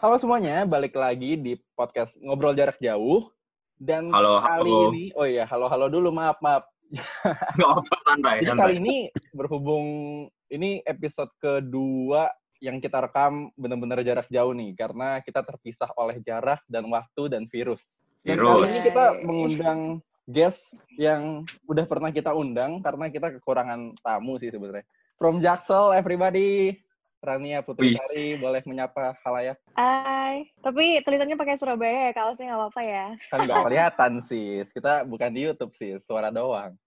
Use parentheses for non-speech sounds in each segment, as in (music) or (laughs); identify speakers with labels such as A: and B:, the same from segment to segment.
A: Halo semuanya, balik lagi di podcast Ngobrol Jarak Jauh. Dan
B: Halo,
A: kali
B: halo.
A: ini, oh iya, halo-halo dulu, maaf, maaf. (laughs)
B: Nggak apa santai,
A: Jadi
B: santai.
A: kali ini berhubung, ini episode kedua yang kita rekam benar-benar jarak jauh nih, karena kita terpisah oleh jarak dan waktu dan virus. Dan kali
B: Virus.
A: ini kita mengundang guest yang udah pernah kita undang, karena kita kekurangan tamu sih sebenarnya. From Jaksel, everybody. Rania Putri
B: Wih.
A: Sari, boleh menyapa halayak.
C: Hai, tapi tulisannya pakai Surabaya ya, kaosnya nggak apa-apa ya.
A: Kan nggak kelihatan sis. Kita bukan di YouTube sih, suara doang. (laughs)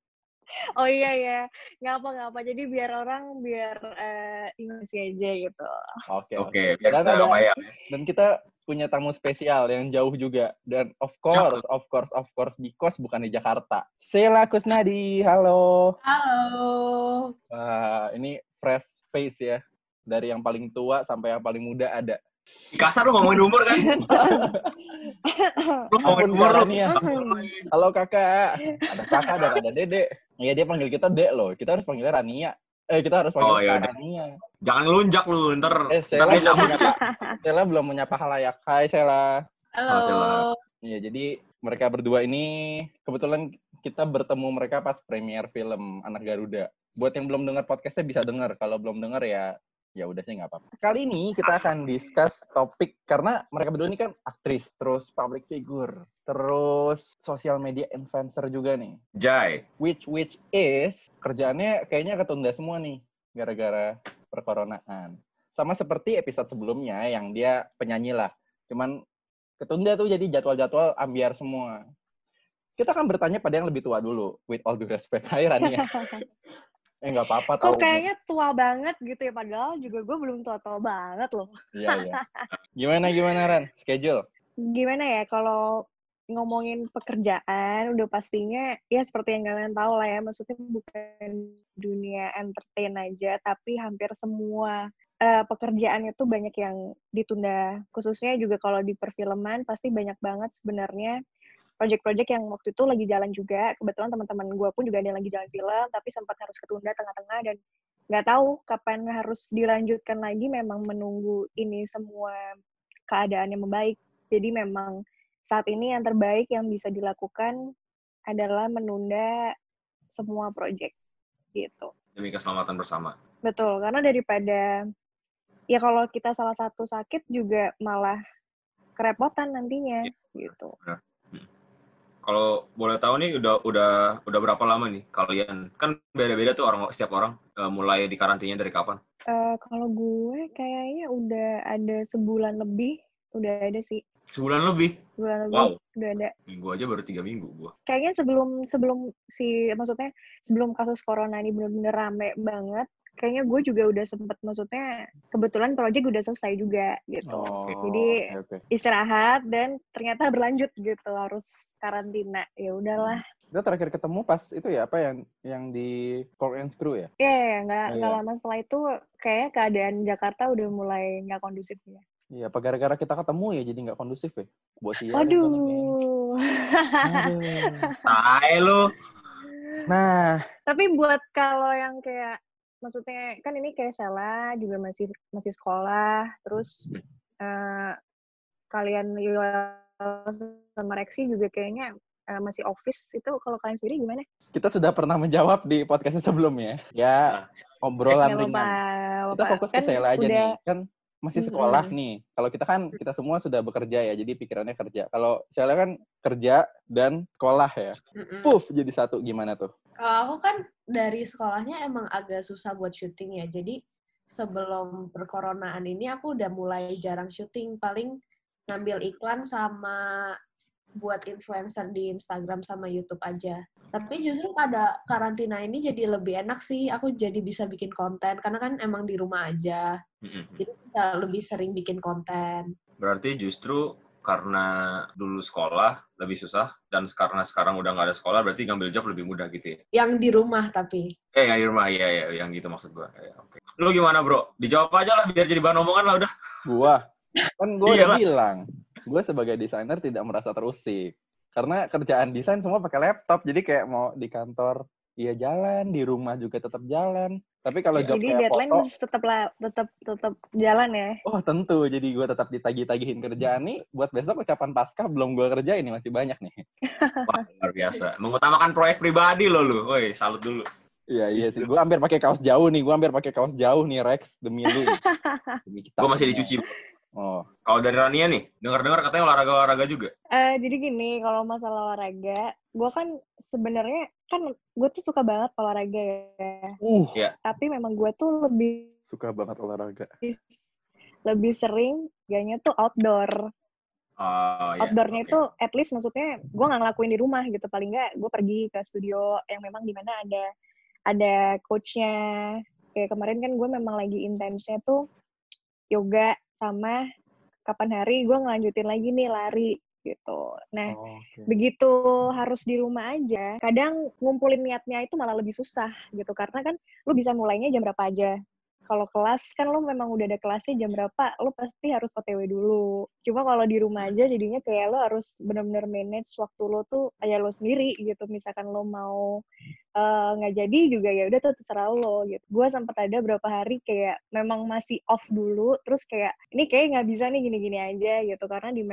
C: Oh iya ya, nggak apa nggak apa. Jadi biar orang biar eh, ingat sih aja gitu.
A: Oke.
B: Oke, biar
A: Dan ada-
B: bayar.
A: Dan kita punya tamu spesial yang jauh juga. Dan of course, of course, of course, because bukan di Jakarta. Sheila Kusnadi, halo.
D: Halo.
A: Wah, ini fresh face ya. Dari yang paling tua sampai yang paling muda ada.
B: Kasar lu ngomongin umur kan? (laughs) lu ngomongin
A: Ampun,
B: umur lu.
A: Rania. Halo kakak. Ada kakak dan ada dede. Iya dia panggil kita dek loh. Kita harus panggilnya Rania. Eh kita harus panggil
B: Oh, yaudah.
A: Rania.
B: Jangan lunjak lu, ntar.
A: Eh
B: dia
A: belum
B: cabut.
A: menyapa. Sheila belum menyapa halayak. Hai Sheila.
D: Halo.
A: Iya, jadi mereka berdua ini kebetulan kita bertemu mereka pas premier film Anak Garuda. Buat yang belum dengar podcastnya bisa dengar. Kalau belum dengar ya ya udah sih nggak apa-apa. Kali ini kita akan discuss topik karena mereka berdua ini kan aktris, terus public figure, terus sosial media influencer juga nih.
B: Jai.
A: Which which is kerjaannya kayaknya ketunda semua nih gara-gara perkoronaan. Sama seperti episode sebelumnya yang dia penyanyi lah. Cuman ketunda tuh jadi jadwal-jadwal ambiar semua. Kita akan bertanya pada yang lebih tua dulu. With all due respect. (laughs) Hai Rania. (laughs) eh nggak apa-apa tahu.
C: Kok kayaknya tua banget gitu ya, padahal juga gue belum tua-tua banget loh.
A: Iya, iya. (laughs) Gimana, gimana Ran? Schedule?
C: Gimana ya kalau ngomongin pekerjaan udah pastinya ya seperti yang kalian tahu lah ya maksudnya bukan dunia entertain aja tapi hampir semua eh, pekerjaannya tuh banyak yang ditunda khususnya juga kalau di perfilman pasti banyak banget sebenarnya project-project yang waktu itu lagi jalan juga kebetulan teman-teman gue pun juga ada yang lagi jalan film tapi sempat harus ketunda tengah-tengah dan nggak tahu kapan harus dilanjutkan lagi memang menunggu ini semua keadaannya membaik jadi memang saat ini yang terbaik yang bisa dilakukan adalah menunda semua project gitu.
B: Demi keselamatan bersama.
C: Betul, karena daripada ya kalau kita salah satu sakit juga malah kerepotan nantinya gitu.
B: Kalau boleh tahu nih udah udah udah berapa lama nih kalian? Kan beda-beda tuh orang setiap orang eh, mulai di karantinanya dari kapan?
C: Eh, kalau gue kayaknya udah ada sebulan lebih, udah ada sih.
B: Sebulan lebih.
C: Sebulan lebih
B: Wow.
C: udah ada.
B: Minggu aja baru tiga minggu gua.
C: Kayaknya sebelum sebelum si maksudnya sebelum kasus corona ini bener-bener rame banget, kayaknya gue juga udah sempet maksudnya kebetulan project udah selesai juga gitu.
A: Oh,
C: Jadi-
A: oke, oke.
C: Istirahat dan ternyata berlanjut gitu harus karantina. Ya udahlah.
A: Kita terakhir ketemu pas itu ya, apa yang yang di Call and Screw ya?
C: Ya ya, nggak
A: Oh,
C: nggak
A: iya.
C: lama setelah itu kayaknya keadaan Jakarta udah mulai nggak kondusif ya.
A: Iya, apa gara-gara kita ketemu ya jadi nggak kondusif ya? Buat siaran
C: Waduh. (laughs)
A: Aduh.
B: Lu.
A: Nah,
C: Tapi buat kalau yang kayak maksudnya kan ini kayak Sela juga masih masih sekolah, terus eh, kalian sama Rexi juga kayaknya eh, masih office itu kalau kalian sendiri gimana?
A: kita sudah pernah menjawab di podcastnya sebelumnya. Ya, obrolan
C: Nggak
A: ringan.
C: apa-apa,
A: Kita fokus ke
C: Kan
A: Sheila aja
C: udah-
A: nih. Kan masih sekolah
C: Mm-mm.
A: nih. Kalau kita kan kita semua sudah bekerja ya, jadi pikirannya kerja. Kalau Sheila kan kerja dan sekolah ya. Puff jadi satu gimana tuh?
D: Kalau aku kan dari sekolahnya emang agak susah buat syuting ya. Jadi sebelum perkoronaan ini aku udah mulai jarang syuting. Paling ngambil iklan sama buat influencer di Instagram sama YouTube aja. Tapi justru pada karantina ini jadi lebih enak sih. Aku jadi bisa bikin konten karena kan emang di rumah aja. Jadi bisa lebih sering bikin konten.
B: Berarti justru karena dulu sekolah lebih susah dan karena sekarang udah nggak ada sekolah berarti ngambil job lebih mudah gitu ya.
D: Yang di rumah tapi.
B: Eh yang di rumah iya ya yang gitu maksud gua. Ya, oke. Lu gimana bro? Dijawab aja lah biar jadi bahan omongan lah udah.
A: Gua kan gua
B: Iya,
A: udah
B: Pak.
A: bilang, gua sebagai desainer tidak merasa terusik. Karena kerjaan desain semua pakai laptop, jadi kayak mau di kantor iya jalan, di rumah juga tetap jalan. Tapi kalau
B: Iya.
A: job
C: Jadi deadline
A: foto,
C: tetap lah, tetap tetap jalan ya.
A: oh tentu. Jadi gue tetap ditagih-tagihin kerjaan nih. Buat besok ucapan pasca belum gue kerjain nih masih banyak nih. (laughs)
B: Wah, luar biasa. Mengutamakan proyek pribadi lo lu. Woi, salut dulu.
A: Iya iya sih. Gue hampir pakai kaos jauh nih. Gue hampir pakai kaos jauh nih Rex demi lu. (laughs) Demi kita.
B: Gue masih dicuci.
A: Oh.
B: Kalau dari Rania nih, dengar-dengar katanya olahraga-olahraga juga.
C: Eh, jadi gini, kalau masalah olahraga, gue kan sebenarnya kan gue tuh suka banget olahraga ya.
A: Uh.
B: Iya.
C: Tapi memang gue tuh lebih
A: Suka banget olahraga.
C: lebih sering gayanya tuh outdoor.
B: Oh, iya.
C: Outdoornya
B: Oke.
C: itu at least maksudnya gue nggak ngelakuin di rumah gitu. Paling nggak gue pergi ke studio yang memang di mana ada ada coachnya. Kayak kemarin kan gue memang lagi intensnya tuh yoga sama kapan hari gue ngelanjutin lagi nih lari gitu. Nah
A: Oh, oke.
C: begitu harus di rumah aja, kadang ngumpulin niatnya itu malah lebih susah gitu karena kan lu bisa mulainya jam berapa aja. Kalau kelas kan lu memang udah ada kelasnya jam berapa, lu pasti harus OTW dulu. Cuma kalau di rumah aja jadinya kayak lu harus benar-benar manage waktu lu tuh kayak lu sendiri gitu. Misalkan lu mau eh, nggak jadi juga ya udah tuh terserah lo gitu. Gue sempat ada berapa hari kayak memang masih off dulu, terus kayak ini kayak nggak bisa nih gini-gini aja gitu karena di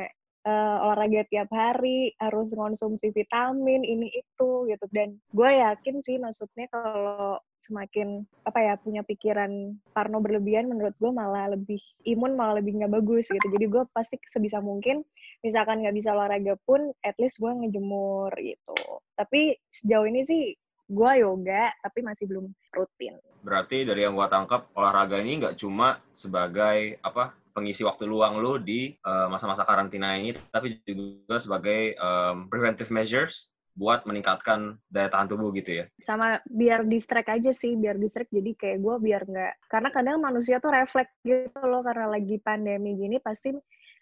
C: eh, olahraga tiap hari, harus konsumsi vitamin, ini itu gitu. Dan gue yakin sih maksudnya kalau semakin apa ya punya pikiran parno berlebihan menurut gue malah lebih imun malah lebih nggak bagus gitu. Jadi gue pasti sebisa mungkin misalkan nggak bisa olahraga pun at least gue ngejemur gitu. Tapi sejauh ini sih gue yoga tapi masih belum rutin.
B: Berarti dari yang gua tangkap olahraga ini nggak cuma sebagai apa pengisi waktu luang lu di eh, masa-masa karantina ini, tapi juga sebagai em, preventive measures buat meningkatkan daya tahan tubuh gitu ya.
C: sama biar distract aja sih biar distract jadi kayak gue biar nggak karena kadang manusia tuh refleks gitu loh karena lagi pandemi gini pasti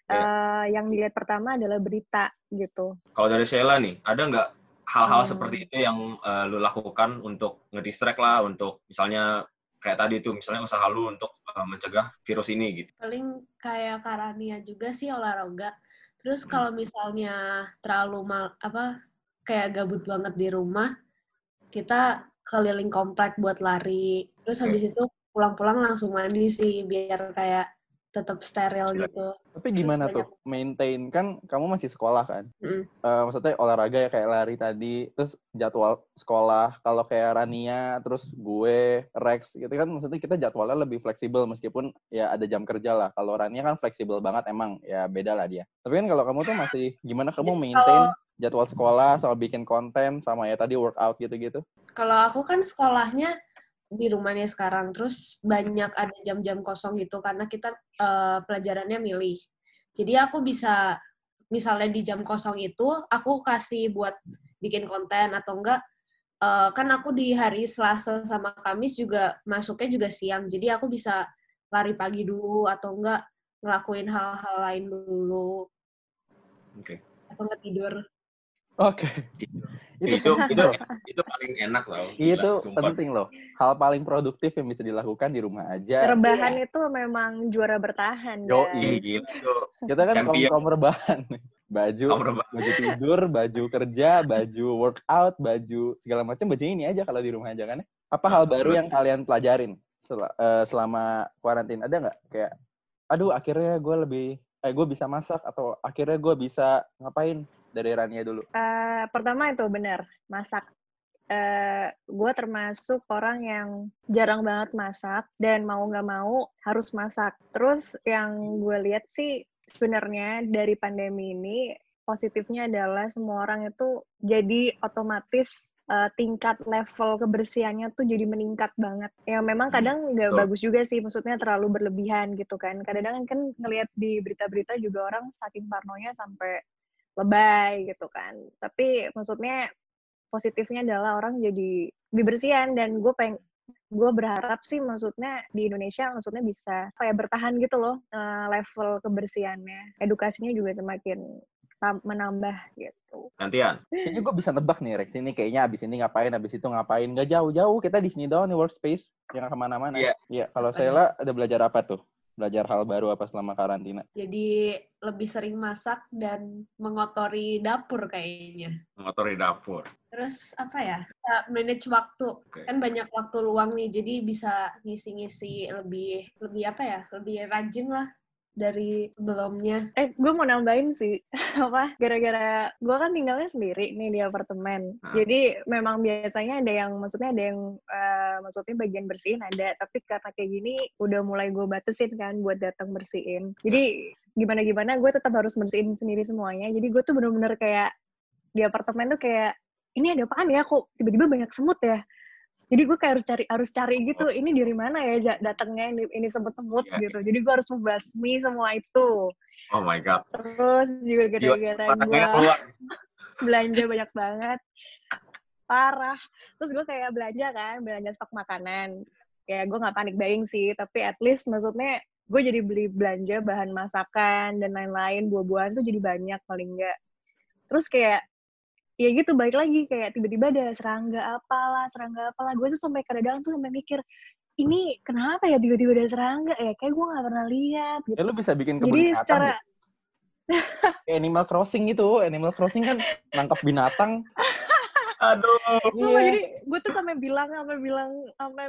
C: eh, yang dilihat pertama adalah berita gitu
B: Kalau dari Sheila nih, ada nggak hal-hal
C: Hmm.
B: seperti itu yang eh, lu lakukan untuk ngedistract lah, untuk misalnya kayak tadi tuh, misalnya usaha lu untuk eh, mencegah virus ini gitu.
D: Paling kayak Karania juga sih olahraga. Terus
B: Hmm.
D: kalau misalnya terlalu mal apa kayak gabut banget di rumah, kita keliling komplek buat lari. Terus habis itu pulang-pulang langsung mandi sih biar kayak tetap steril
B: Siap.
D: gitu.
A: Tapi
D: Terus
A: gimana
D: banyak-
A: tuh maintain kan kamu masih sekolah kan?
D: Mm.
A: Eh, maksudnya olahraga ya kayak lari tadi, terus jadwal sekolah. Kalau kayak Rania, terus gue, Rex gitu kan maksudnya kita jadwalnya lebih fleksibel meskipun ya ada jam kerja lah. Kalau Rania kan fleksibel banget emang ya beda lah dia. Tapi kan kalau kamu tuh masih gimana kamu maintain
D: kalau-
A: jadwal sekolah sama bikin konten sama ya tadi workout gitu-gitu?
D: Kalau aku kan sekolahnya di rumahnya sekarang, terus banyak ada jam-jam kosong gitu karena kita eh, pelajarannya milih. Jadi aku bisa misalnya di jam kosong itu aku kasih buat bikin konten atau enggak eh, kan aku di hari Selasa sama Kamis juga masuknya juga siang. Jadi aku bisa lari pagi dulu atau enggak ngelakuin hal-hal lain dulu
B: Oke.
D: atau enggak tidur.
A: Oke.
B: Itu
A: penting
B: itu
A: loh.
B: itu paling enak loh.
A: Itu
B: sumpah.
A: penting loh. Hal paling produktif yang bisa dilakukan di rumah aja.
C: rebahan itu memang juara bertahan.
B: Ih, gila tuh.
A: Kita kan kaum
B: Champion.
A: kaum rebahan. Baju,
B: Kamu rebah.
A: baju tidur, baju kerja, baju workout, baju segala macam baju ini aja kalau di rumah aja kan. ya. Apa hal baru yang kalian pelajarin sel- eh, selama karantin? Ada nggak kayak, aduh akhirnya gue lebih, eh gue bisa masak atau akhirnya gue bisa ngapain dari Rania dulu?
C: Eh, pertama itu benar masak. Eh, gue termasuk orang yang jarang banget masak dan mau nggak mau harus masak. Terus yang gue lihat sih sebenarnya dari pandemi ini positifnya adalah semua orang itu jadi otomatis eh, tingkat level kebersihannya tuh jadi meningkat banget. Ya memang
B: Hmm,
C: kadang nggak
B: betul.
C: bagus juga sih, maksudnya terlalu berlebihan gitu kan. Kadang-kadang kan ngelihat di berita-berita juga orang saking parnonya sampai lebay gitu kan. Tapi maksudnya positifnya adalah orang jadi lebih bersihan dan gue peng gue berharap sih maksudnya di Indonesia maksudnya bisa kayak bertahan gitu loh eh, level kebersihannya. Edukasinya juga semakin menambah gitu.
B: Gantian.
A: Kayaknya gue bisa nebak nih Rex ini kayaknya abis ini ngapain, abis itu ngapain. Gak jauh-jauh, kita di sini doang nih workspace, yang ke mana-mana.
B: Iya.
A: Iya, kalau Sheila ada belajar apa tuh Belajar hal baru apa selama karantina?
D: Jadi lebih sering masak dan mengotori dapur kayaknya.
B: Mengotori dapur.
D: Terus apa ya? Bisa Manage waktu.
B: Oke.
D: Kan banyak waktu luang nih, jadi bisa ngisi-ngisi lebih lebih apa ya? Lebih rajin lah dari sebelumnya.
C: Eh, gue mau nambahin sih, (laughs) apa, gara-gara gue kan tinggalnya sendiri nih di apartemen.
B: Nah.
C: Jadi memang biasanya ada yang, maksudnya ada yang, eh, maksudnya bagian bersihin ada, tapi karena kayak gini udah mulai gue batasin kan buat datang bersihin. Jadi gimana-gimana gue tetap harus bersihin sendiri semuanya. Jadi gue tuh bener-bener kayak di apartemen tuh kayak ini ada apaan ya kok tiba-tiba banyak semut ya. Jadi gue kayak harus cari harus cari gitu, ini dari mana ya datangnya ini, ini semut-semut
B: Iya,
C: gitu. Jadi gue harus membasmi semua itu.
B: Oh my god.
C: Terus juga gara-gara gue (laughs) belanja banyak banget. Parah. Terus gue kayak belanja kan, belanja stok makanan. Kayak gue nggak panik buying sih, tapi at least maksudnya gue jadi beli belanja bahan masakan dan lain-lain, buah-buahan tuh jadi banyak paling enggak. Terus kayak ya gitu balik lagi kayak tiba-tiba ada serangga apalah serangga apalah gue tuh sampai kadang tuh sampai mikir ini kenapa ya tiba-tiba ada serangga ya kayak gue nggak pernah lihat gitu
A: Ya lu bisa bikin kebun
C: jadi
A: binatang
C: secara.
A: Kayak Animal Crossing gitu. Animal Crossing kan nangkap binatang. (laughs)
B: Aduh.
C: Sumpah,
A: Iya.
C: jadi gue tuh sampai bilang sampai bilang sampai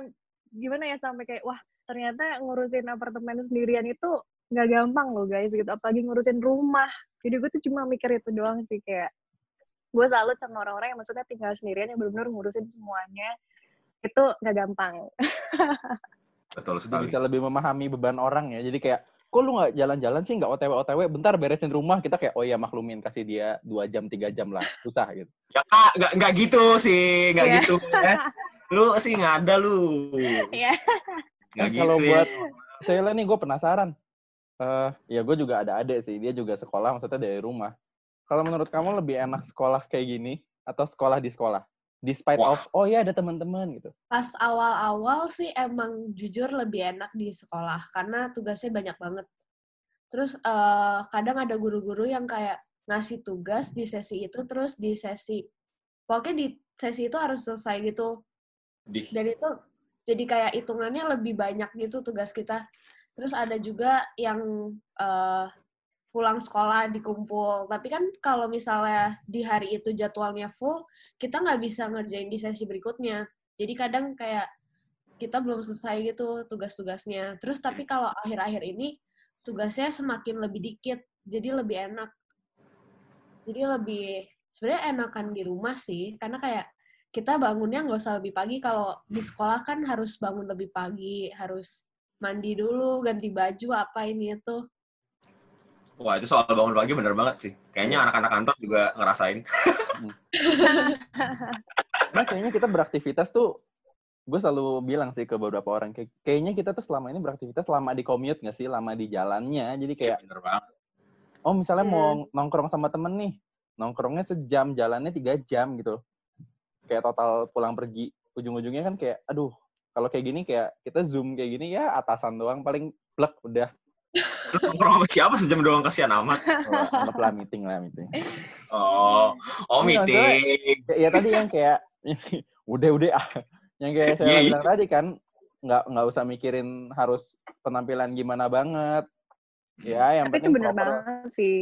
C: gimana ya sampai kayak wah ternyata ngurusin apartemen sendirian itu nggak gampang loh guys gitu apalagi ngurusin rumah jadi gue tuh cuma mikir itu doang sih kayak gue salut sama orang-orang yang maksudnya tinggal sendirian yang benar-benar ngurusin semuanya itu nggak gampang (laughs)
B: Betul
A: Jadi
B: sekali.
A: bisa lebih memahami beban orang ya. Jadi kayak, kok lu nggak jalan-jalan sih, nggak otw-otw, bentar beresin rumah. Kita kayak, oh iya maklumin, kasih dia dua jam, tiga jam lah. Susah gitu.
B: Ya kak, nggak nggak gitu sih, nggak
C: Iya.
B: gitu. Ya. Lu sih nggak ada lu.
C: Iya. (laughs)
B: Nggak gitu.
A: kalau
B: ya.
A: buat Sheila nih, gue penasaran. eh ya gue juga ada adik sih, dia juga sekolah, maksudnya dari rumah. Kalau menurut kamu lebih enak sekolah kayak gini, atau sekolah di sekolah? Despite
B: Wah.
A: of, oh iya ada teman-teman gitu.
D: Pas awal-awal sih emang jujur lebih enak di sekolah karena tugasnya banyak banget. Terus eh, kadang ada guru-guru yang kayak ngasih tugas di sesi itu terus di sesi pokoknya di sesi itu harus selesai gitu
B: Di.
D: dan itu jadi kayak hitungannya lebih banyak gitu tugas kita. Terus ada juga yang eh, pulang sekolah dikumpul. Tapi kan kalau misalnya di hari itu jadwalnya full, kita nggak bisa ngerjain di sesi berikutnya. Jadi kadang kayak kita belum selesai gitu tugas-tugasnya. Terus tapi kalau akhir-akhir ini tugasnya semakin lebih dikit, jadi lebih enak. Jadi lebih sebenarnya enakan di rumah sih, karena kayak kita bangunnya nggak usah lebih pagi. Kalau di sekolah kan harus bangun lebih pagi, harus mandi dulu, ganti baju apa ini itu.
B: Wah itu soal bangun pagi bener banget sih. Kayaknya anak-anak kantor juga ngerasain.
A: Nah, kayaknya kita beraktivitas tuh, gue selalu bilang sih ke beberapa orang, kayak, kayaknya kita tuh selama ini beraktivitas lama di commute nggak sih, lama di jalannya. Jadi kayak,
B: Iya, bener banget.
A: oh misalnya
C: Hmm.
A: mau nongkrong sama temen nih, nongkrongnya sejam, jalannya tiga jam gitu. Kayak total pulang pergi. Ujung-ujungnya kan kayak, aduh, kalau kayak gini kayak kita zoom kayak gini ya atasan doang paling plek udah
B: nongkrong sama siapa sejam doang kasihan amat.
A: oh, anggaplah meeting lah meeting.
B: Oh, oh meeting.
A: Ya, ya tadi yang kayak udah udah ah. Yang kayak saya
B: Iya, iya.
A: bilang tadi kan nggak nggak usah mikirin harus penampilan gimana banget. Ya, yang
C: tapi itu
A: penting
C: bener
A: proper.
C: banget sih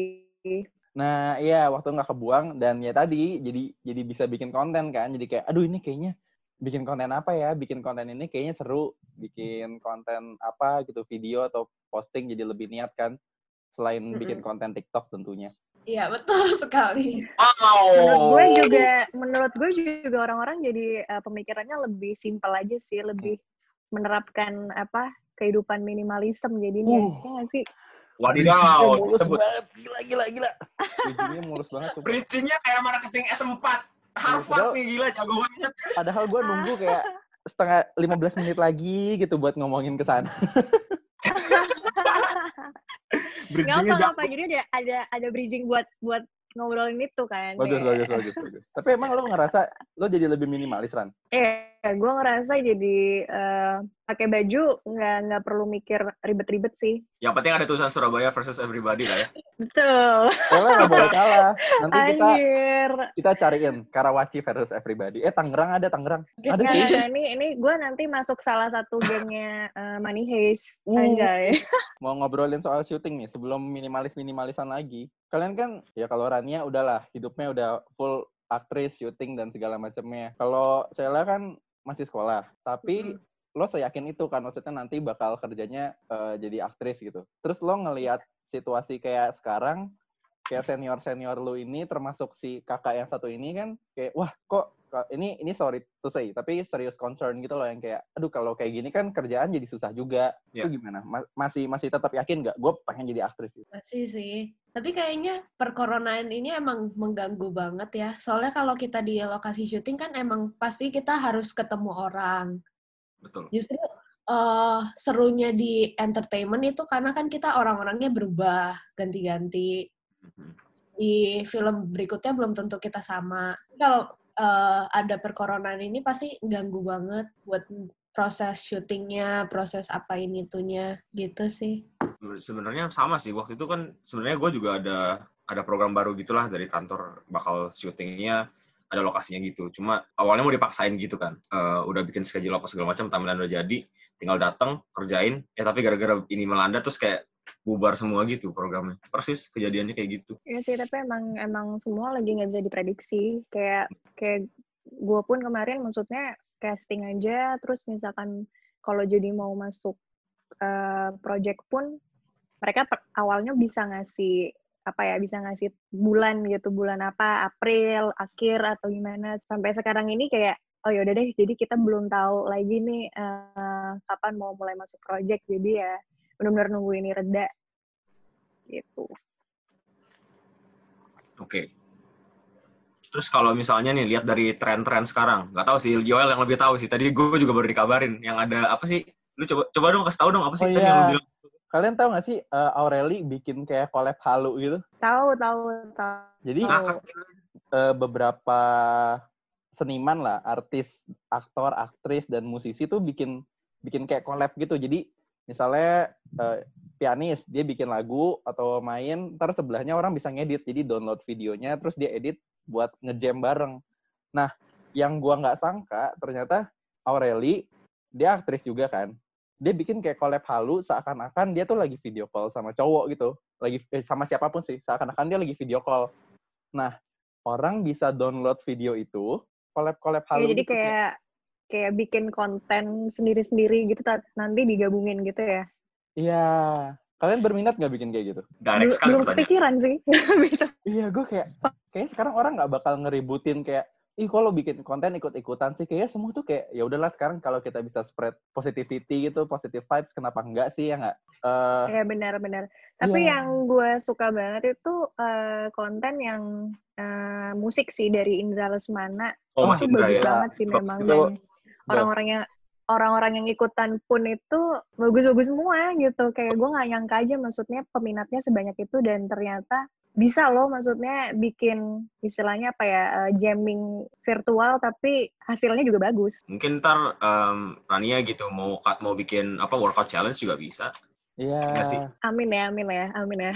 A: Nah, iya waktu nggak kebuang dan ya tadi jadi jadi bisa bikin konten kan. Jadi kayak aduh ini kayaknya bikin konten apa ya? Bikin konten ini kayaknya seru. Bikin konten apa gitu video atau posting jadi lebih niat kan. Selain
C: Mm-mm.
A: bikin konten TikTok tentunya.
D: Iya, betul (laughs) sekali.
B: Wow.
C: menurut gue juga menurut gue juga orang-orang jadi eh, pemikirannya lebih simpel aja sih lebih menerapkan apa kehidupan minimalism jadinya
A: Uh.
C: ya nggak sih
B: Wadidaw, disebut.
A: banget. Gila gila gila. Ujungnya mulus banget tuh.
B: Bridging-nya kayak marketing S4. Harvard nih gila, jago banget. (laughs)
A: Padahal gue nunggu kayak setengah 15 menit lagi gitu buat ngomongin ke sana. (laughs)
C: nggak
B: Bridging-nya
C: apa
B: jago.
C: apa jadi ada ada ada bridging buat buat ngobrolin itu kan
A: Bagus, bagus, bagus, bagus. Tapi emang lo ngerasa lo jadi lebih minimalis, Ran?
C: Eh gue ngerasa jadi uh, pakai baju nggak nggak perlu mikir ribet-ribet sih.
B: Yang penting ada tulisan Surabaya versus everybody lah ya.
C: Betul.
A: Soalnya nggak boleh kalah. Nanti kita
C: Anjir.
A: kita cariin Karawaci versus everybody. Eh Tangerang ada Tangerang. Ada
C: Nggak,
A: sih.
C: nggak, ini ini gue nanti masuk salah satu gengnya uh, Money Haze.
A: Uh.
C: Anjay. (laughs)
A: Mau ngobrolin soal syuting nih sebelum minimalis-minimalisan lagi. Kalian kan ya kalau Rania udahlah hidupnya udah full aktris, syuting dan segala macamnya. Kalau Sheila kan masih sekolah, tapi lo seyakin itu kan maksudnya nanti bakal kerjanya eh, jadi aktris gitu. Terus lo ngelihat situasi kayak sekarang kayak senior senior lo ini termasuk si kakak yang satu ini kan kayak wah kok ini ini sorry to say tapi serius concern gitu loh yang kayak aduh kalau kayak gini kan kerjaan jadi susah juga
B: Ya.
A: itu gimana Ma- masih masih tetap yakin nggak gue pengen jadi aktris gitu.
D: Masih sih. Tapi kayaknya perkoronaan ini emang mengganggu banget ya. Soalnya kalau kita di lokasi syuting kan emang pasti kita harus ketemu orang.
B: Betul.
D: Justru eh, serunya di entertainment itu karena kan kita orang-orangnya berubah, ganti-ganti.
B: Mhm.
D: Di film berikutnya belum tentu kita sama. Kalau eh, ada perkoronaan ini pasti ganggu banget buat proses syutingnya, proses apa ini itunya gitu sih.
B: Sebenarnya sama sih. Waktu itu kan sebenarnya gue juga ada ada program baru gitulah dari kantor bakal syutingnya ada lokasinya gitu. Cuma awalnya mau dipaksain gitu kan. Eh, udah bikin schedule apa segala macam, tampilan udah jadi, tinggal datang kerjain. Ya tapi gara-gara ini melanda terus kayak bubar semua gitu programnya. Persis kejadiannya kayak gitu.
C: Iya sih, tapi emang emang semua lagi nggak bisa diprediksi. Kayak kayak gue pun kemarin maksudnya casting aja, terus misalkan kalau jadi mau masuk eh, project pun mereka per- awalnya bisa ngasih apa ya bisa ngasih bulan gitu bulan apa April akhir atau gimana. Sampai sekarang ini kayak oh yaudah deh jadi kita belum tahu lagi nih eh, kapan mau mulai masuk project. Jadi ya benar-benar nunggu ini reda. Gitu.
B: Oke. Terus kalau misalnya nih lihat dari tren-tren sekarang, nggak tahu sih Joel yang lebih tahu sih. Tadi gue juga baru dikabarin yang ada apa sih? Lu coba coba dong kasih tahu dong apa sih
A: Oh,
B: tadi
A: iya.
B: yang lu bilang?
A: Kalian tahu nggak sih eh, Aureli bikin kayak collab halu gitu?
C: tahu tahu tahu
A: Jadi
C: Tahu.
B: Ngakak.
A: eh, beberapa seniman lah, artis, aktor, aktris dan musisi tuh bikin bikin kayak collab gitu. Jadi misalnya eh, pianis dia bikin lagu atau main, ntar sebelahnya orang bisa ngedit. Jadi download videonya terus dia edit buat ngejam bareng. Nah, yang gua nggak sangka ternyata Aureli dia aktris juga kan. Dia bikin kayak collab halu seakan-akan dia tuh lagi video call sama cowok gitu. Lagi eh, sama siapa pun sih, seakan-akan dia lagi video call. Nah, orang bisa download video itu, collab-collab
C: Ya,
A: halu
C: jadi
A: gitu,
C: kayak kayak bikin konten sendiri-sendiri gitu nanti digabungin gitu ya.
A: Iya. Kalian berminat nggak bikin kayak gitu?
B: Direct sekali
C: belum kepikiran sih. (laughs) Gitu.
A: Iya, gue kayak, kayak sekarang orang nggak bakal ngeributin kayak, ih kalau bikin konten ikut-ikutan sih, kayaknya semua tuh kayak, ya udahlah sekarang kalau kita bisa spread positivity gitu, positive vibes, kenapa enggak sih, ya nggak? Eh,
C: Ya benar-benar. Tapi
A: Iya.
C: yang gue suka banget itu eh, konten yang eh, musik sih dari Indra Lesmana.
B: Oh,
C: itu
B: Indra
C: bagus
B: ya.
C: banget sih memang.
A: itu.
C: Orang-orang yang ikutan pun itu bagus-bagus semua gitu. Kayak gue nggak nyangka aja maksudnya peminatnya sebanyak itu dan ternyata bisa loh maksudnya bikin istilahnya apa ya eh, jamming virtual tapi hasilnya juga bagus.
B: Mungkin ntar em, Rania gitu mau mau bikin apa workout challenge juga bisa.
A: Iya.
B: Sih.
C: Amin ya, amin ya, amin ya.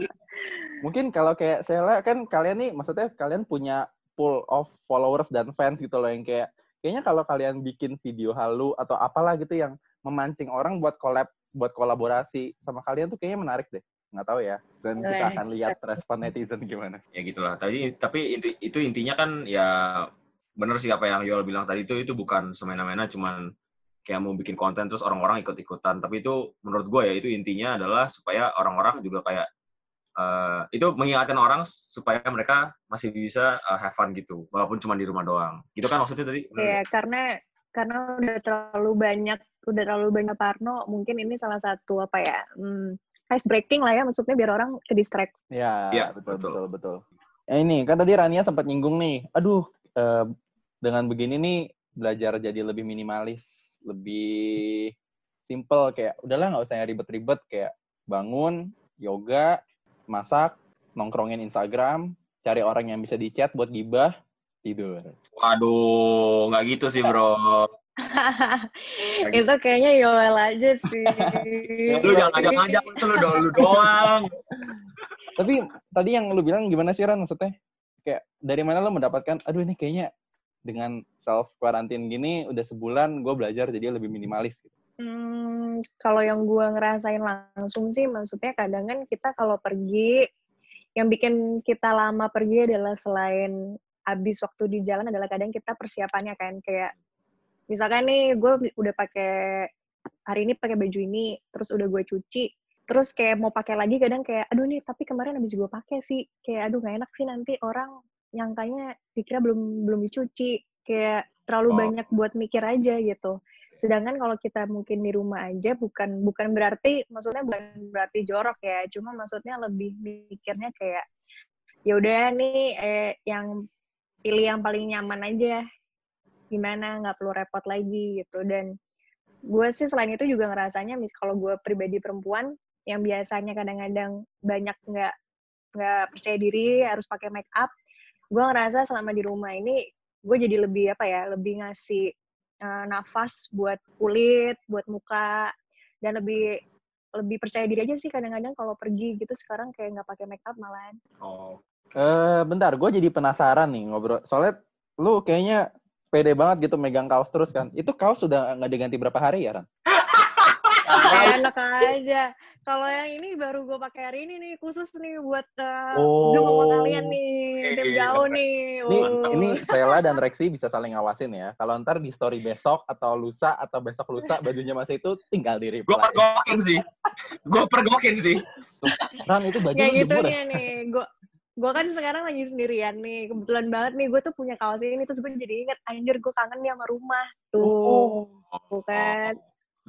C: (laughs)
A: Mungkin kalau kayak Sheila kan kalian nih, maksudnya kalian punya pool of followers dan fans gitu loh yang kayak kayaknya kalau kalian bikin video halu atau apalah gitu yang memancing orang buat collab, buat kolaborasi sama kalian tuh kayaknya menarik deh. Nggak tahu ya. Dan kita akan lihat respon netizen gimana.
B: ya gitulah. Tadi tapi inti, itu intinya kan ya bener sih apa yang Yoel bilang tadi itu itu bukan semena-mena cuman kayak mau bikin konten terus orang-orang ikut-ikutan. Tapi itu menurut gue ya itu intinya adalah supaya orang-orang juga kayak eh, itu mengingatkan orang supaya mereka masih bisa eh, have fun gitu walaupun cuma di rumah doang. Gitu kan maksudnya tadi?
C: Iya,
B: nggak?
C: karena karena udah terlalu banyak udah terlalu banyak Parno, mungkin ini salah satu apa ya? Hmm, ice breaking lah ya, maksudnya biar orang ke distract.
A: Ya,
B: Iya,
A: betul,
B: betul.
A: betul, betul. Eh, ini, kan tadi Rania sempat nyinggung nih. Aduh, eh, dengan begini nih, belajar jadi lebih minimalis, lebih simple. Kayak, udahlah nggak usah yang ribet-ribet. Kayak bangun, yoga, masak, nongkrongin Instagram, cari orang yang bisa di chat buat gibah, tidur.
B: Waduh, nggak gitu sih bro. (laughs)
C: itu kayaknya Yoel aja sih.
B: Lu jangan ngajak-ngajak itu lu, do- lu doang.
A: Tapi tadi yang lu bilang gimana sih Ran maksudnya? Kayak dari mana lu mendapatkan, aduh ini kayaknya dengan self quarantine gini udah sebulan gue belajar jadi lebih minimalis gitu.
C: Hmm, kalau yang gue ngerasain langsung sih, maksudnya kadang kan kita kalau pergi, yang bikin kita lama pergi adalah selain habis waktu di jalan adalah kadang kita persiapannya kan kayak misalkan nih gue udah pakai hari ini pakai baju ini terus udah gue cuci terus kayak mau pakai lagi kadang kayak aduh nih tapi kemarin habis gue pakai sih. Kayak aduh gak enak sih nanti orang nyangkanya dikira belum belum dicuci. Kayak terlalu
B: Oh.
C: banyak buat mikir aja gitu sedangkan kalau kita mungkin di rumah aja bukan bukan berarti maksudnya bukan berarti jorok ya cuma maksudnya lebih mikirnya kayak ya udah nih eh, yang pilih yang paling nyaman aja. Gimana? Nggak perlu repot lagi gitu. Dan gue sih selain itu juga ngerasanya mis kalau gue pribadi perempuan yang biasanya kadang-kadang banyak nggak nggak percaya diri harus pakai make up gue ngerasa selama di rumah ini gue jadi lebih apa ya lebih ngasih eh, nafas buat kulit buat muka dan lebih lebih percaya diri aja sih kadang-kadang kalau pergi gitu sekarang kayak nggak pakai make up malahan
B: Oh,
A: Eh bentar, gue jadi penasaran nih ngobrol. Soalnya lu kayaknya pede banget gitu megang kaos terus kan. Itu kaos sudah nggak diganti berapa hari ya, Ran?
C: Enak aja. Kalau yang ini baru gue pakai hari ini nih khusus nih buat uh,
A: Oh.
C: zoom sama kalian nih, tim jauh nih.
A: Ini,
C: Oh.
A: ini Sela dan Rexi bisa saling ngawasin ya. Kalau ntar di story besok atau lusa atau besok lusa bajunya masih itu tinggal di
B: gue
A: reply.
B: pergokin sih. Gue pergokin sih.
A: Ran itu baju
C: kayak gitu nih. Gue gue kan sekarang lagi sendirian nih. Kebetulan banget nih gue tuh punya kaos ini terus gue jadi inget anjir gue kangen nih sama rumah. Tuh,
A: Oh,
C: kan.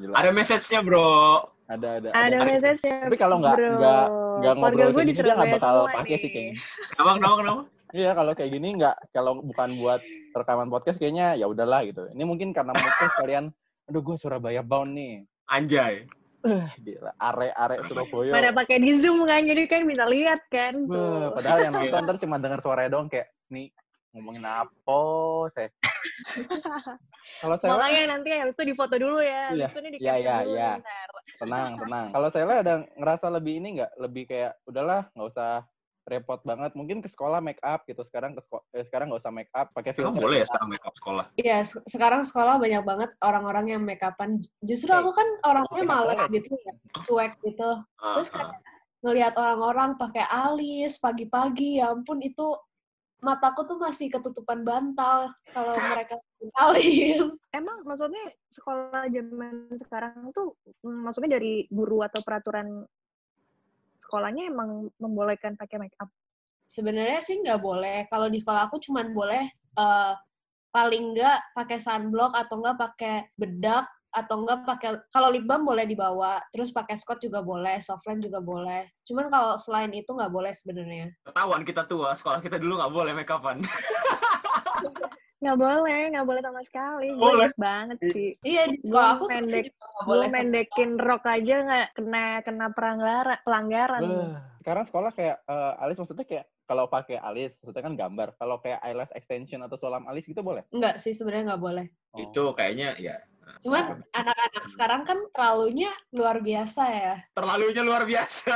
A: Gila.
B: Ada message-nya bro.
A: ada ada.
C: Ada message-nya.
A: Tapi kalau nggak- nggak- nggak ngobrol
C: gue
A: kayak
C: di
A: gini, dia nggak bakal pakai sih kayaknya.
B: Kenapa, kenapa, kenapa?
A: Iya, kalau kayak gini nggak, kalau bukan buat rekaman podcast kayaknya ya udahlah gitu. Ini mungkin karena podcast (laughs) kalian, aduh gue Surabaya bound nih.
B: Anjay.
A: Eh, gila, are-are Surabaya.
C: Pada pakai di zoom kan, jadi kan bisa lihat kan. Tuh.
A: padahal yang nonton ntar cuma denger suaranya doang kayak, nih ngomongin apa saya. (laughs) kalau saya
C: Makanya nanti harus tuh difoto dulu ya.
A: Iya.
C: Habis itu nih di
A: Iya, iya,
C: dulu
A: iya.
C: ntar.
A: tenang, tenang. (laughs) Kalau saya ada ngerasa lebih ini nggak, lebih kayak udahlah nggak usah repot banget. Mungkin ke sekolah make up gitu. Sekarang ke sekolah, eh, sekarang nggak usah make up, pakai filter.
B: boleh ya sekarang make up sekolah?
D: Iya, se- sekarang sekolah banyak banget orang-orang yang make upan. Justru aku kan orangnya males gitu ya, cuek gitu. Terus kayak ngelihat orang-orang pakai alis pagi-pagi, ya ampun itu mataku tuh masih ketutupan bantal kalau mereka alis.
C: Emang maksudnya sekolah zaman sekarang tuh mm, maksudnya dari guru atau peraturan sekolahnya emang membolehkan pakai make up.
D: Sebenarnya sih nggak boleh. Kalau di sekolah aku cuman boleh eh, paling nggak pakai sunblock atau nggak pakai bedak atau enggak pakai kalau lip balm boleh dibawa, terus pakai scotch juga boleh, softline juga boleh. Cuman kalau selain itu nggak boleh sebenarnya.
B: Ketahuan kita tua, sekolah kita dulu nggak boleh make upan. (laughs)
C: Nggak boleh, nggak boleh sama sekali.
B: Boleh.
C: banget sih.
D: Iya di sekolah aku
C: pendek-
D: nggak boleh.
C: mendekin rok aja nggak kena kena pelanggaran. pelanggaran.
A: Sekarang sekolah kayak eh, alis maksudnya kayak kalau pakai alis maksudnya kan gambar. Kalau kayak eyelash extension atau sulam alis gitu boleh.
D: Enggak sih sebenarnya nggak boleh.
A: Oh.
B: Itu kayaknya ya
D: Cuman anak-anak sekarang kan terlalunya luar biasa ya.
B: terlalunya luar biasa.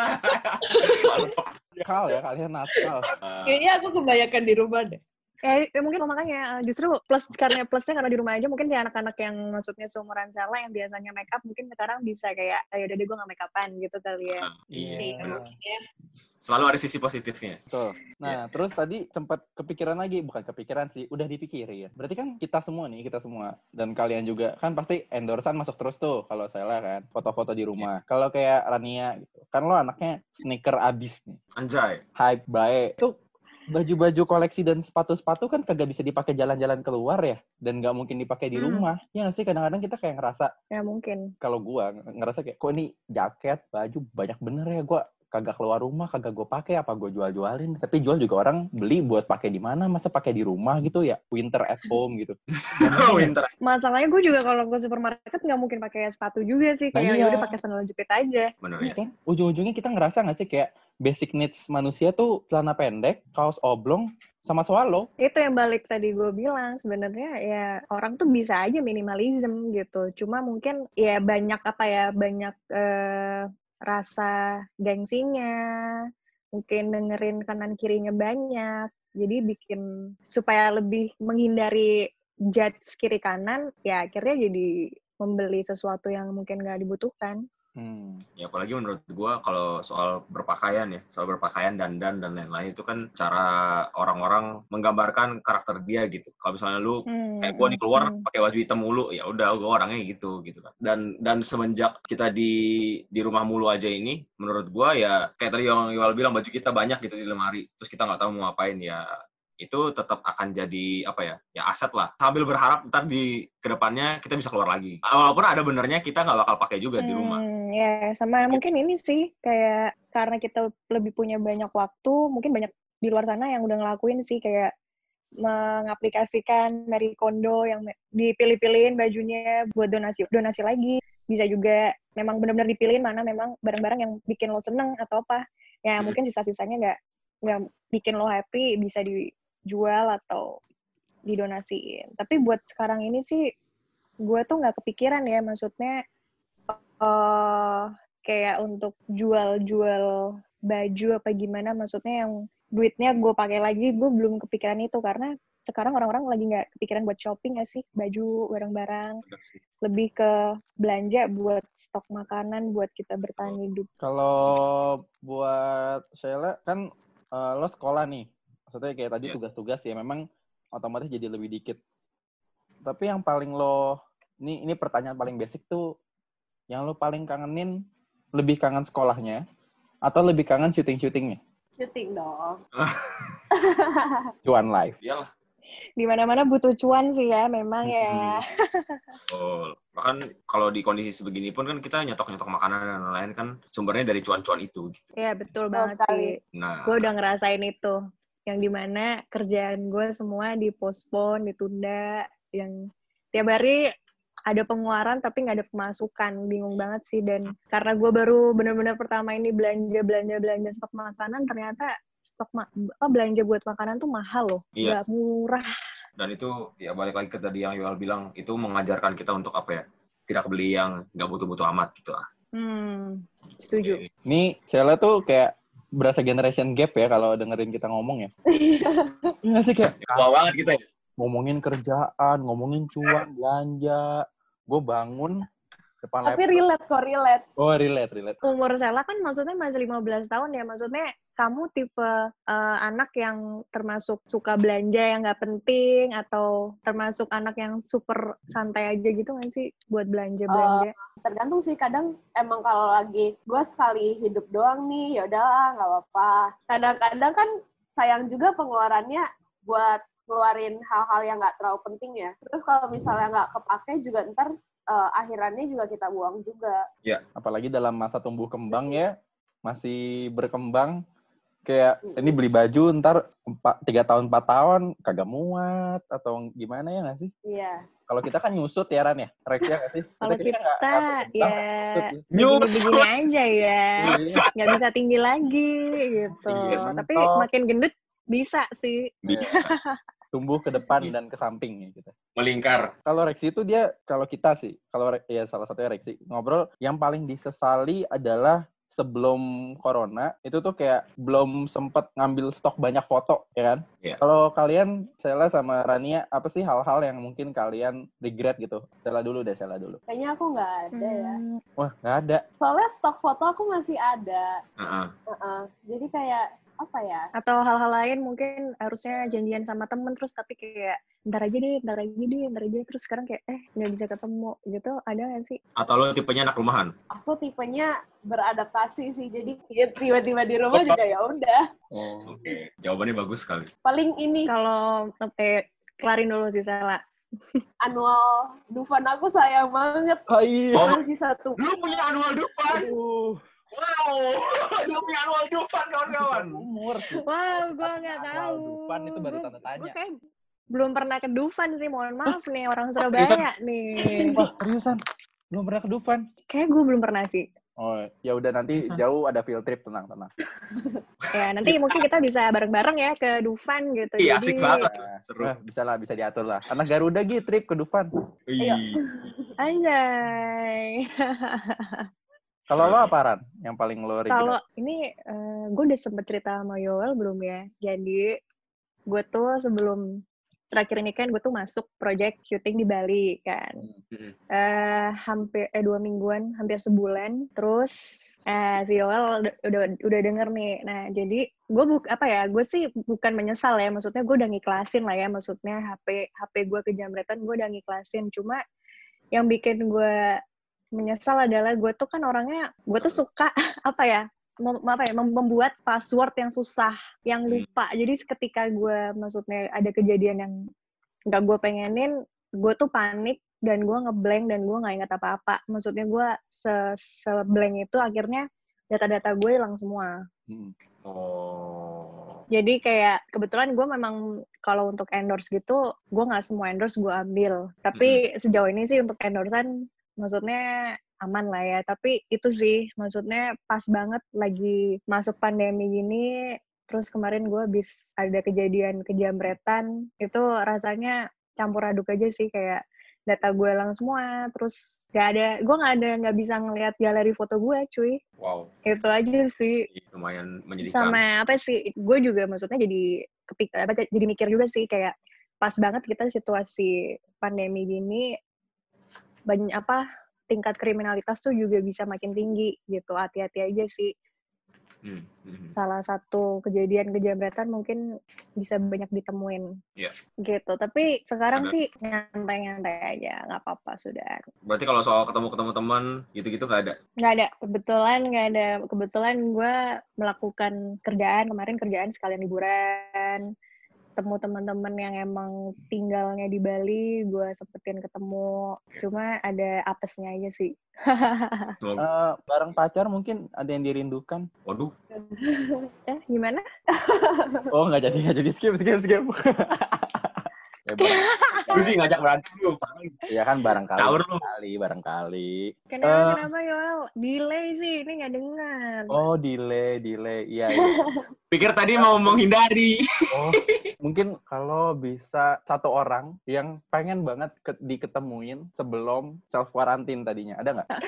B: (laughs)
A: Nakal ya kalian nakal.
B: Ah,
D: Kayaknya aku kebanyakan di rumah deh.
C: Eh, ya mungkin makanya eh, justru plus karena plusnya karena di rumah aja mungkin si anak-anak yang maksudnya seumuran Sela yang biasanya make up mungkin sekarang bisa kayak ayo udah deh gue gak make upan gitu kali ya.
B: iya.
D: Iya, ya.
B: Selalu ada sisi positifnya.
A: Betul. Nah, terus tadi sempat kepikiran lagi, bukan kepikiran sih, udah dipikirin. Berarti kan kita semua nih, kita semua dan kalian juga kan pasti endorsean masuk terus tuh kalau saya kan, foto-foto di rumah. Kalau kayak Rania gitu, kan lo anaknya sneaker abis nih,
B: Anjay.
A: hype baik. Tuh baju-baju koleksi dan sepatu-sepatu kan kagak bisa dipakai jalan-jalan keluar ya dan nggak mungkin dipakai di
C: Hmm.
A: rumah ya nggak sih kadang-kadang kita kayak ngerasa
C: Ya mungkin.
A: kalau gua ng- ngerasa kayak kok ini jaket baju banyak bener ya gua kagak keluar rumah kagak gue pakai apa gue jual-jualin tapi jual juga orang beli buat pakai di mana masa pakai di rumah gitu ya winter at home gitu (laughs)
B: Winter.
C: Masalahnya gue juga kalau ke supermarket nggak mungkin pakai sepatu juga sih.
A: Nah,
C: Kayak
A: iya.
C: ya udah pakai sandal jepit aja.
B: Bener
A: Iya
B: ya.
A: kan ujung-ujungnya kita ngerasa nggak sih kayak basic needs manusia tuh celana pendek kaos oblong sama swallow.
C: Itu yang balik tadi gue bilang sebenarnya ya orang tuh bisa aja minimalism gitu. Cuma mungkin ya banyak apa ya banyak eh, rasa gengsinya, mungkin dengerin kanan kirinya banyak. Jadi bikin supaya lebih menghindari judge kiri kanan, ya akhirnya jadi membeli sesuatu yang mungkin nggak dibutuhkan.
A: Hmm.
B: Ya apalagi menurut gua kalau soal berpakaian ya, soal berpakaian dandan dan lain-lain itu kan cara orang-orang menggambarkan karakter dia gitu. Kalau misalnya lu
C: Hmm,
B: kayak gua nih keluar
C: hmm.
B: pakai baju hitam mulu, ya udah gua orangnya gitu gitu kan. Dan dan semenjak kita di di rumah mulu aja ini, menurut gua ya kayak tadi yang Yuval bilang baju kita banyak gitu di lemari, terus kita nggak tahu mau ngapain ya itu tetap akan jadi apa ya ya aset lah sambil berharap ntar di ke depannya kita bisa keluar lagi walaupun ada benernya kita nggak bakal pakai juga di rumah
C: Hmm, ya sama mungkin ini sih kayak karena kita lebih punya banyak waktu, mungkin banyak di luar sana yang udah ngelakuin sih kayak mengaplikasikan Marie Kondo yang dipilih-pilihin bajunya buat donasi donasi lagi. Bisa juga memang benar-benar dipilihin mana memang barang-barang yang bikin lo seneng atau apa. Ya
B: Hmm.
C: mungkin sisa-sisanya nggak nggak bikin lo happy bisa dijual atau didonasiin. Tapi buat sekarang ini sih gue tuh nggak kepikiran ya maksudnya eh kayak untuk jual-jual baju apa gimana maksudnya yang duitnya gue pakai lagi gue belum kepikiran itu. Karena sekarang orang-orang lagi nggak kepikiran buat shopping nggak sih? Baju barang-barang. Lebih ke belanja buat stok makanan buat kita bertahan hidup.
A: Kalau buat Sheila kan eh, lo sekolah nih, maksudnya kayak tadi
B: Iya.
A: tugas-tugas ya memang otomatis jadi lebih dikit. Tapi yang paling lo ini ini pertanyaan paling basic tuh yang lo paling kangenin lebih kangen sekolahnya atau lebih kangen syuting-syutingnya?
D: Syuting dong. (laughs)
A: Cuan live.
B: iyalah
C: di mana-mana butuh cuan sih ya memang ya
B: Oh, (laughs) bahkan kalau di kondisi sebegini pun kan kita nyetok-nyetok makanan dan lain-lain kan sumbernya dari cuan-cuan itu gitu.
C: ya betul banget sih
B: Nah,
C: gue udah ngerasain itu yang di mana kerjaan gue semua dipospon ditunda yang tiap hari ada pengeluaran tapi nggak ada pemasukan bingung banget sih dan karena gue baru bener-bener pertama ini belanja belanja belanja stok makanan ternyata stok ma apa belanja buat makanan tuh mahal loh
B: Iya.
C: nggak murah
B: dan itu ya balik lagi ke tadi yang Yuval bilang itu mengajarkan kita untuk apa ya? Tidak beli yang nggak butuh-butuh amat gitu lah.
C: hmm setuju.
A: Ini Sheila tuh kayak berasa generation gap ya kalau dengerin kita ngomong ya. Iya nggak sih kayak
B: Tua banget kita ya.
A: ngomongin kerjaan, ngomongin cuan, belanja. Gue bangun depan
D: Tapi
A: laptop.
D: relate kok, relate.
A: Oh, relate, relate.
C: umur Sela kan maksudnya masih 15 tahun ya maksudnya kamu tipe eh, anak yang termasuk suka belanja yang nggak penting atau termasuk anak yang super santai aja gitu nggak sih buat belanja belanja
D: Tergantung sih, kadang emang kalau lagi gue sekali hidup doang nih, ya udahlah nggak apa-apa. Kadang-kadang kan sayang juga pengeluarannya buat ngeluarin hal-hal yang nggak terlalu penting ya. Terus kalau misalnya nggak kepake juga ntar eh, akhirannya juga kita buang juga.
A: Apalagi dalam masa tumbuh kembang ya, masih berkembang. Kayak ini beli baju ntar empat tiga tahun empat tahun kagak muat atau gimana ya nggak sih?
D: Iya.
A: Kalau kita kan nyusut ya Ran ya, Rex ya nggak sih?
C: kalau
A: kayaknya
C: kita
A: nggak- nggak
C: ya
A: nyusut ya.
C: begini-begini aja ya
A: Iya.
C: nggak bisa tinggi lagi gitu
B: Iya,
C: tapi
A: mentok.
C: makin gendut bisa sih
A: Iya. (laughs) Tumbuh ke depan
B: Bisa.
A: dan ke samping ya kita.
B: Melingkar.
A: Kalau Rexi itu dia kalau kita sih, kalau ya salah satunya Rexi ngobrol yang paling disesali adalah sebelum corona itu tuh kayak belum sempet ngambil stok banyak foto ya kan?
B: Iya.
A: Kalau kalian Sela sama Rania apa sih hal-hal yang mungkin kalian regret gitu? Sela dulu deh, Sela dulu.
D: Kayaknya aku nggak ada ya.
C: Hmm,
A: Wah nggak ada.
D: Soalnya stok foto aku masih ada.
B: Heeh.
D: Heeh. Jadi kayak apa ya?
C: atau hal-hal lain mungkin harusnya janjian sama temen terus tapi kayak ntar aja deh, ntar aja deh, ntar aja terus sekarang kayak eh nggak bisa ketemu gitu ada nggak sih?
B: Atau lo tipenya anak rumahan?
D: Aku tipenya beradaptasi sih. Jadi tiba-tiba di rumah juga ya udah.
A: Oh.
B: Oke. Jawabannya bagus sekali.
D: Paling ini
C: Kalau eh kelarin dulu sih Sela.
D: annual Dufan aku sayang banget.
A: Hai.
B: Oh.
D: Masih satu.
B: Lu punya annual Dufan?
A: Aduh.
B: Wow! (laughs) Annual Dufan, kawan-kawan.
A: Umur.
C: Wow, gue nggak tahu.
A: Dufan itu baru tanda tanya.
C: kayak belum pernah ke Dufan sih, mohon maaf nih orang
B: seriusan?
C: Surabaya nih. (laughs)
A: Wah seriusan? Belum pernah ke Dufan?
C: Kayak gue belum pernah sih.
A: Oh, ya udah nanti
B: Bisa.
A: jauh ada field trip tenang tenang. (laughs)
C: Ya, nanti mungkin kita bisa bareng-bareng ya ke Dufan gitu.
B: Iya, asik banget.
A: Nah,
B: Seru.
A: eh, bisa lah, bisa diatur lah. Anak Garuda gitu trip ke Dufan.
B: Ih.
C: Anjay.
A: Kalau lo apa Ran? Yang paling lo original?
C: Kalau ini gue udah sempet cerita sama Yoel belum ya. Jadi gue tuh sebelum terakhir ini kan gue tuh masuk project syuting di Bali kan.
B: Mm-mm.
C: eh hampir eh dua mingguan, hampir sebulan. Terus eh si Yoel udah, udah udah denger nih. Nah jadi gue buk apa ya? Gue sih bukan menyesal ya. Maksudnya gue udah ngiklasin lah ya. Maksudnya HP HP gue kejamretan gue udah ngiklasin. Cuma yang bikin gue menyesal adalah gue tuh kan orangnya gue tuh suka (laughs) apa ya? mem, apa ya mem- membuat password yang susah, yang
B: Hmm.
C: lupa. Jadi ketika gue maksudnya ada kejadian yang nggak gue pengenin, gue tuh panik dan gue ngeblank dan gue nggak ingat apa-apa. Maksudnya gue se seblank itu akhirnya data-data gue hilang semua.
A: Hmm.
B: Oh.
C: Jadi kayak kebetulan gue memang kalau untuk endorse gitu, gue nggak semua endorse gue ambil. Tapi sejauh ini sih untuk endorsean, maksudnya aman lah ya. Tapi itu sih, maksudnya pas banget lagi masuk pandemi gini, terus kemarin gue habis ada kejadian kejamretan, itu rasanya campur aduk aja sih kayak data gue hilang semua, terus gak ada, gue nggak ada nggak bisa ngeliat galeri foto gue, cuy.
B: Wow.
C: Itu aja sih
B: Lumayan menyedihkan.
C: sama apa sih gue juga maksudnya jadi kepik apa jadi mikir juga sih kayak pas banget kita situasi pandemi gini banyak apa tingkat kriminalitas tuh juga bisa makin tinggi gitu. Hati-hati aja sih.
B: Hmm, hmm.
C: salah satu kejadian kejamretan mungkin bisa banyak ditemuin.
B: Iya.
C: gitu. Tapi sekarang
B: Ada.
C: sih nyantai-nyantai aja nggak apa-apa sudah.
B: Berarti kalau soal ketemu-ketemu teman gitu-gitu nggak ada.
C: nggak ada. Kebetulan nggak ada. Kebetulan gue melakukan kerjaan. Kemarin kerjaan sekalian liburan temu teman-teman yang emang tinggalnya di Bali gue sempetin ketemu cuma ada apesnya aja sih (laughs)
A: Eh, bareng pacar mungkin ada yang dirindukan.
B: Waduh. (laughs)
C: eh gimana
A: Oh nggak jadi nggak jadi skip skip skip. (laughs) ya,
B: Lu (laughs) sih ngajak berantem lu.
A: ya kan barangkali.
B: Caur lu.
A: Kali barangkali.
C: kenapa
A: Eh.
C: kenapa Yoel delay sih ini nggak dengar
A: Oh delay delay. Iya. iya. (laughs)
B: Pikir tadi mau menghindari.
A: Oh, mungkin kalau bisa satu orang yang pengen banget ke- diketemuin sebelum self quarantine tadinya, ada nggak? (laughs)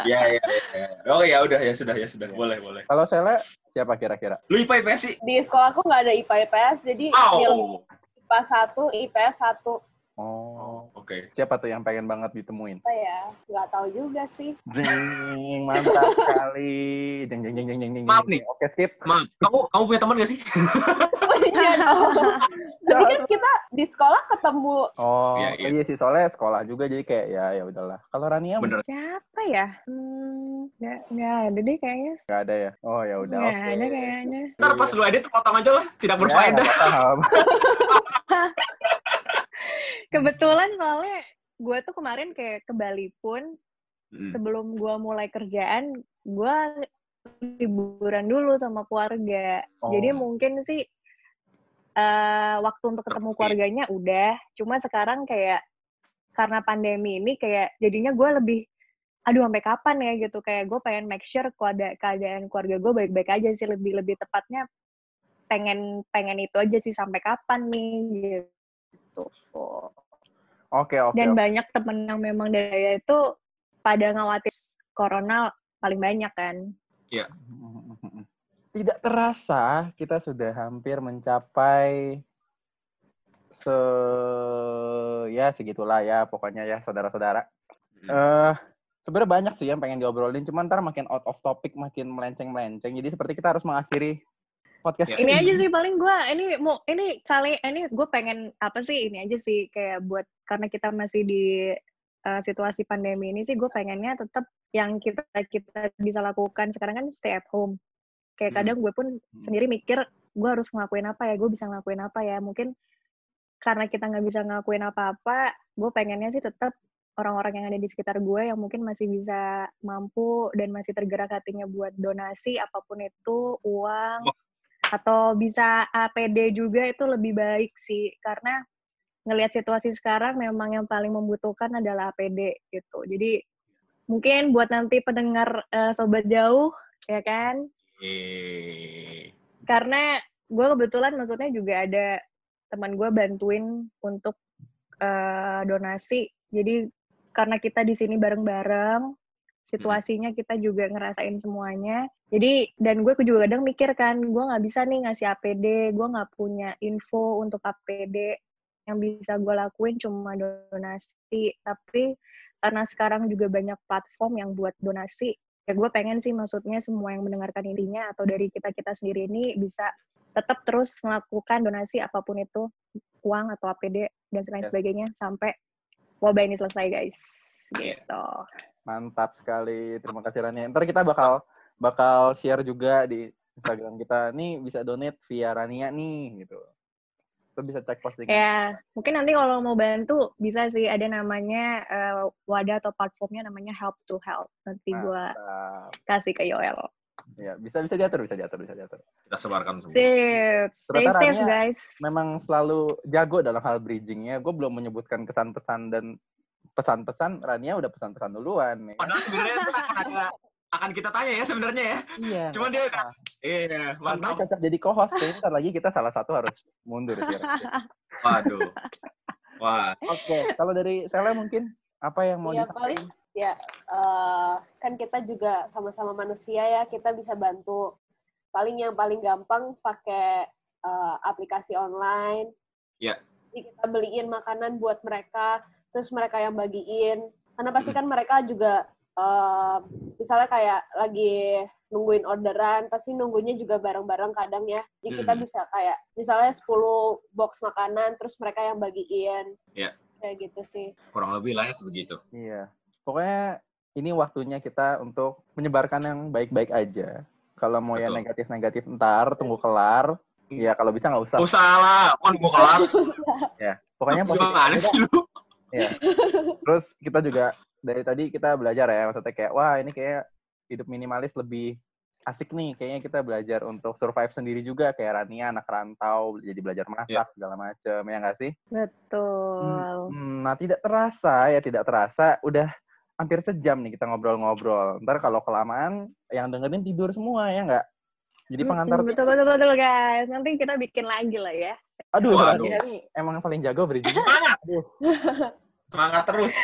B: Iya, iya, iya. Oh ya udah ya sudah ya sudah. Boleh, boleh.
A: Kalau Sele, siapa kira-kira?
B: Lu IPA IPS sih?
D: Di sekolahku nggak ada IPA IPS, jadi
B: Au.
D: IPA 1, IPS 1.
A: Oh,
B: Oke.
A: siapa tuh yang pengen banget ditemuin?
D: Apa ya? Nggak tahu juga sih.
A: Jeng, mantap sekali. Jeng, jeng, jeng, jeng, jeng, jeng.
B: Maaf nih.
A: Oke, skip.
B: Maaf, kamu kamu punya teman gak sih?
D: Iya (laughs) dong. Tapi kan kita di sekolah ketemu
A: Oh,
B: Iya, iya.
A: iya sih soalnya sekolah juga jadi kayak ya ya udahlah. Kalau Rania
B: Bener.
C: siapa ya hmm nggak nggak ada deh kayaknya
A: nggak ada ya. Oh ya udah.
C: nggak
A: oke.
C: ada kayaknya
B: Ntar pas lu edit potong aja lah, tidak
A: Ya,
B: berfaedah.
A: apa-apa. (laughs) (laughs)
C: kebetulan soalnya gue tuh kemarin kayak ke Bali pun
B: Hmm.
C: sebelum gue mulai kerjaan gue liburan dulu sama keluarga
A: Oh.
C: jadi mungkin sih eh waktu untuk ketemu keluarganya udah cuma sekarang kayak karena pandemi ini kayak jadinya gue lebih aduh sampai kapan ya gitu kayak gue pengen make sure keada keadaan keluarga gue baik-baik aja sih lebih lebih tepatnya pengen pengen itu aja sih sampai kapan nih gitu
A: Oke, oke.
C: dan banyak temen yang memang dari itu pada ngawatir corona paling banyak kan
A: Tidak terasa kita sudah hampir mencapai se ya segitulah ya pokoknya ya saudara-saudara.
B: Hmm.
A: Eh sebenarnya banyak sih yang pengen diobrolin, cuman ntar makin out of topic, makin melenceng-melenceng. Jadi seperti kita harus mengakhiri podcast
B: Ya.
C: ini aja sih paling gue ini mau ini kali ini gue pengen apa sih ini aja sih kayak buat karena kita masih di uh, situasi pandemi ini sih gue pengennya tetap yang kita kita bisa lakukan sekarang kan stay at home kayak
B: Hmm.
C: kadang gue pun sendiri mikir gue harus ngelakuin apa ya gue bisa ngelakuin apa ya mungkin karena kita nggak bisa ngelakuin apa-apa gue pengennya sih tetap orang-orang yang ada di sekitar gue yang mungkin masih bisa mampu dan masih tergerak hatinya buat donasi apa pun itu uang atau bisa APD juga itu lebih baik sih. Karena ngelihat situasi sekarang memang yang paling membutuhkan adalah APD gitu. Jadi mungkin buat nanti pendengar eh, sobat jauh ya kan?
B: Eh,
C: karena gue kebetulan maksudnya juga ada teman gue bantuin untuk eh, donasi. Jadi karena kita di sini bareng-bareng situasinya kita juga ngerasain semuanya. Jadi dan gue juga kadang mikir kan gue nggak bisa nih ngasih APD gue nggak punya info untuk APD yang bisa gue lakuin cuma donasi. Tapi karena sekarang juga banyak platform yang buat donasi ya gue pengen sih maksudnya semua yang mendengarkan intinya atau dari kita kita sendiri ini bisa tetap terus melakukan donasi apa pun itu uang atau APD dan lain
A: Ya.
C: sebagainya sampai wabah ini selesai guys.
B: Iya.
C: gitu
A: Mantap sekali. Terima kasih Rania. Ntar kita bakal bakal share juga di Instagram kita. Nih bisa donate via Rania nih gitu. Lo bisa cek postingan.
C: ya mungkin nanti kalau mau bantu bisa sih ada namanya eh, wadah atau platformnya namanya help to help nanti gue kasih ke Yoel
A: Ya, bisa bisa diatur, bisa diatur, bisa diatur.
B: kita sebarkan semua.
C: sip stay safe
A: Rania-
C: guys
A: Memang selalu jago dalam hal bridgingnya. Gue belum menyebutkan kesan-pesan dan pesan-pesan. Rania udah pesan-pesan duluan nih.
B: Padahal sebenarnya (laughs) akan ada akan kita tanya ya sebenarnya ya.
A: Iya.
B: Cuman dia udah iya,
A: Mantap.
B: mantap.
A: cocok jadi co-host. Ntar lagi kita salah satu harus mundur sih. (laughs)
B: Waduh. Wah,
A: Oke, kalau dari Sela mungkin apa yang mau disampaikan?
D: paling ya eh, kan kita juga sama-sama manusia ya, kita bisa bantu. Paling yang paling gampang pakai eh, aplikasi online.
B: Iya.
D: Jadi kita beliin makanan buat mereka, terus mereka yang bagiin. Karena pasti kan mereka juga eh, misalnya kayak lagi nungguin orderan, pasti nunggunya juga bareng-bareng kadang ya. Jadi kita
B: Hmm.
D: bisa kayak misalnya 10 box makanan, terus mereka yang bagiin.
B: Iya.
D: Kayak gitu sih.
B: kurang lebih lah ya sebegitu.
A: Iya. Pokoknya ini waktunya kita untuk menyebarkan yang baik-baik aja. Kalau mau yang
B: Betul.
A: negatif-negatif ntar tunggu kelar. Ya kalau bisa nggak usah.
B: Usah lah, kan gua kelar. (laughs)
A: Pokoknya positif
B: Gimana
A: aja.
B: sih lu?
A: Terus kita juga dari tadi kita belajar ya, maksudnya kayak wah ini kayak hidup minimalis lebih asik nih. Kayaknya kita belajar untuk survive sendiri juga kayak Rania anak rantau jadi belajar masak segala macem ya nggak sih?
C: betul
A: Hmm, nah tidak terasa ya tidak terasa udah hampir sejam nih kita ngobrol-ngobrol. Ntar kalau kelamaan yang dengerin tidur semua ya nggak? Jadi pengantar
C: betul betul betul guys nanti kita bikin lagi lah ya
A: Aduh,
B: Waduh.
A: Rania nih emang yang paling jago bridging.
B: Semangat.
A: Aduh.
B: Semangat terus.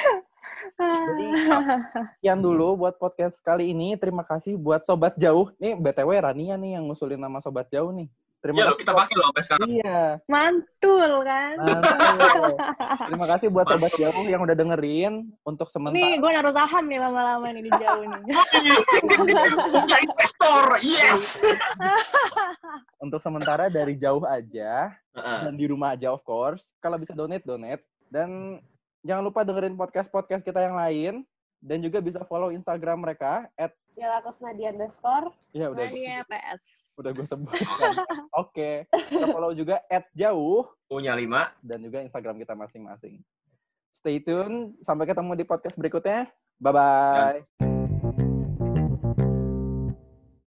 A: Jadi (laughs) sekian dulu buat podcast kali ini. Terima kasih buat sobat jauh. Nih BTW Rania nih yang ngusulin nama sobat jauh nih. Terima
B: Ya lo
A: kasih.
B: kita pakai loh sampai sekarang.
A: Iya.
C: mantul kan
A: Mantul. Terima kasih buat sobat jauh yang udah dengerin untuk
C: nih
A: sementara.
C: gue naruh saham nih lama-lama nih di jauh nih (laughs)
B: Punya investor, yes. (laughs)
A: Untuk sementara dari jauh aja dan di rumah aja of course. Kalau bisa donate donate dan jangan lupa dengerin podcast-podcast kita yang lain dan juga bisa follow Instagram mereka at
D: Sheila Kusnadi underscore.
A: ya udah
C: Mania PS
A: udah gue sebutkan. (laughs) Oke, kita follow juga at jauh
B: Punya lima.
A: dan juga Instagram kita masing-masing. Stay tune, sampai ketemu di podcast berikutnya. Bye bye.